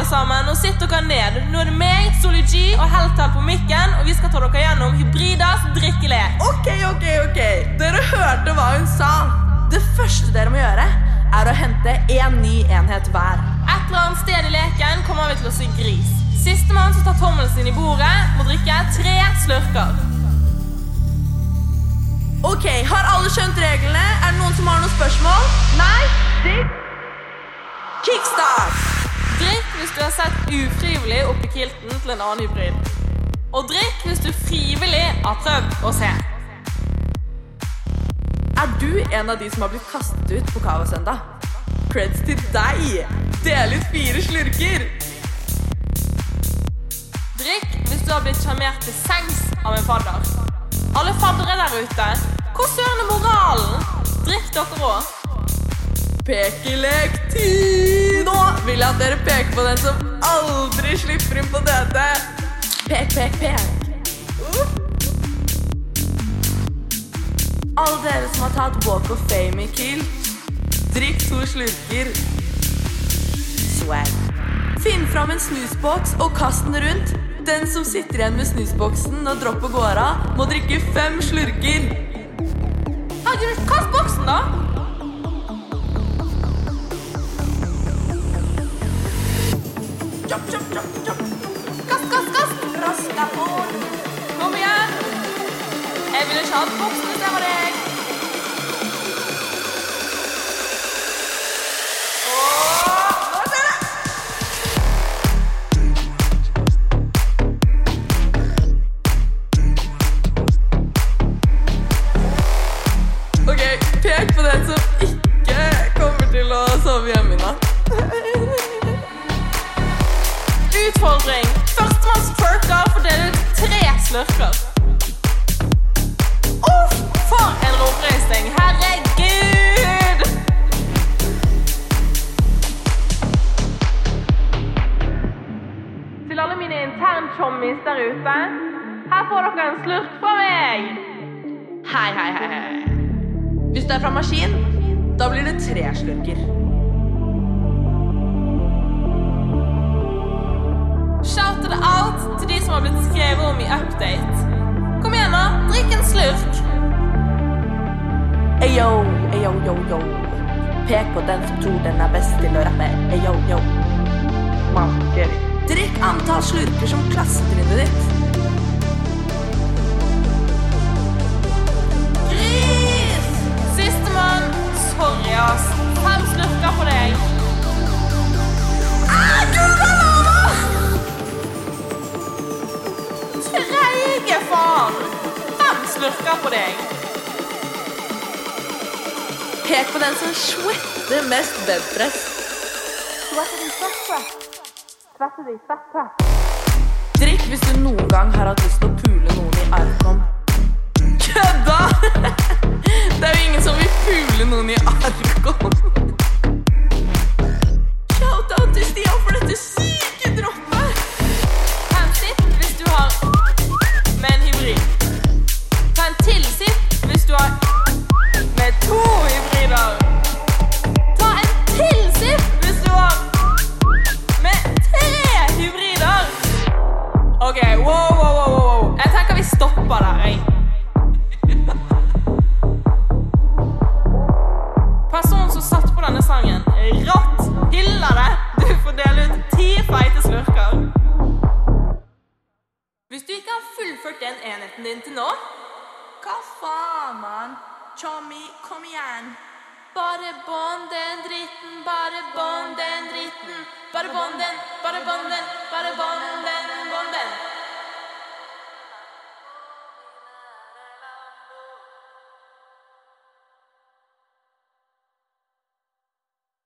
alle sammen. Nå sitter dere ned. Nå er det meg, Soli G og Heltal på mikken, og vi skal ta dere gjennom Hybridas drikkelek. Ok, ok, ok. Dere hørte hva hun sa. Det første dere må gjøre, er å hente én ny enhet hver. Et eller annet sted i leken kommer vi til å si gris. Sistemann som tar tommelen sin i bordet, må drikke tre slurker. Ok, Har alle skjønt reglene? Er det noen som har noen spørsmål? Nei? Ditt? Kickstart! Hvis du har sett ufrivillig oppi kilten til en annen hybrid. Og drikk hvis du frivillig har prøvd å se. Er du en av de som har blitt kastet ut på Kavasøndag? Creds til deg! Del ut fire slurker! Drikk hvis du har blitt sjarmert til sengs av en fadder. Alle faddere der ute, hvor søren er moralen? Drikk dere òg. Pekelek-tid! Nå vil jeg at dere peker på den som aldri slipper inn på dette. Pek, pek, pek. Uh. Alle dere som har tatt Walk of Fame i Kilt, drikk to slurker. Swag. Finn fram en snusboks og kast den rundt. Den som sitter igjen med snusboksen og dropper går av, må drikke fem slurker. Herregud, kast boksen, da! Chop, chop, chop, chop. Kast, kast, kast! Raska på. Kom igjen! Jeg ville ikke hatt jeg var deg. Slurker. Uff, for en oppreisning! Herregud! Til alle mine intern-chommies der ute. Her får dere en slurk fra meg. Hei, hei, hei. Hvis du er fra maskin, da blir det tre slurker. Har blitt skrevet om i Update. Kom igjen, da. Drikk en slurk. Ayo, ayo, yo, yo. Pek på den som tror den er best til å rappe. Ayo, yo. Maker. Drikk antall slurker som klassetrinnet ditt. Slurker på deg. Pek på den som svetter mest bedpress. Drikk hvis du noen gang har hatt lyst til å pule noen i Arkom. Kødda! Det er jo ingen som vil pule noen i Arkom. Sangen, rått hyller det. Du får dele ut ti feite slurker. Hvis du ikke har fullført den enheten din til nå, Hva faen, mann? Chommy, kom igjen. bare bånd den dritten, bare bånd den dritten. Bare bånd den, bare bånd den, bare bånd den, bånd den.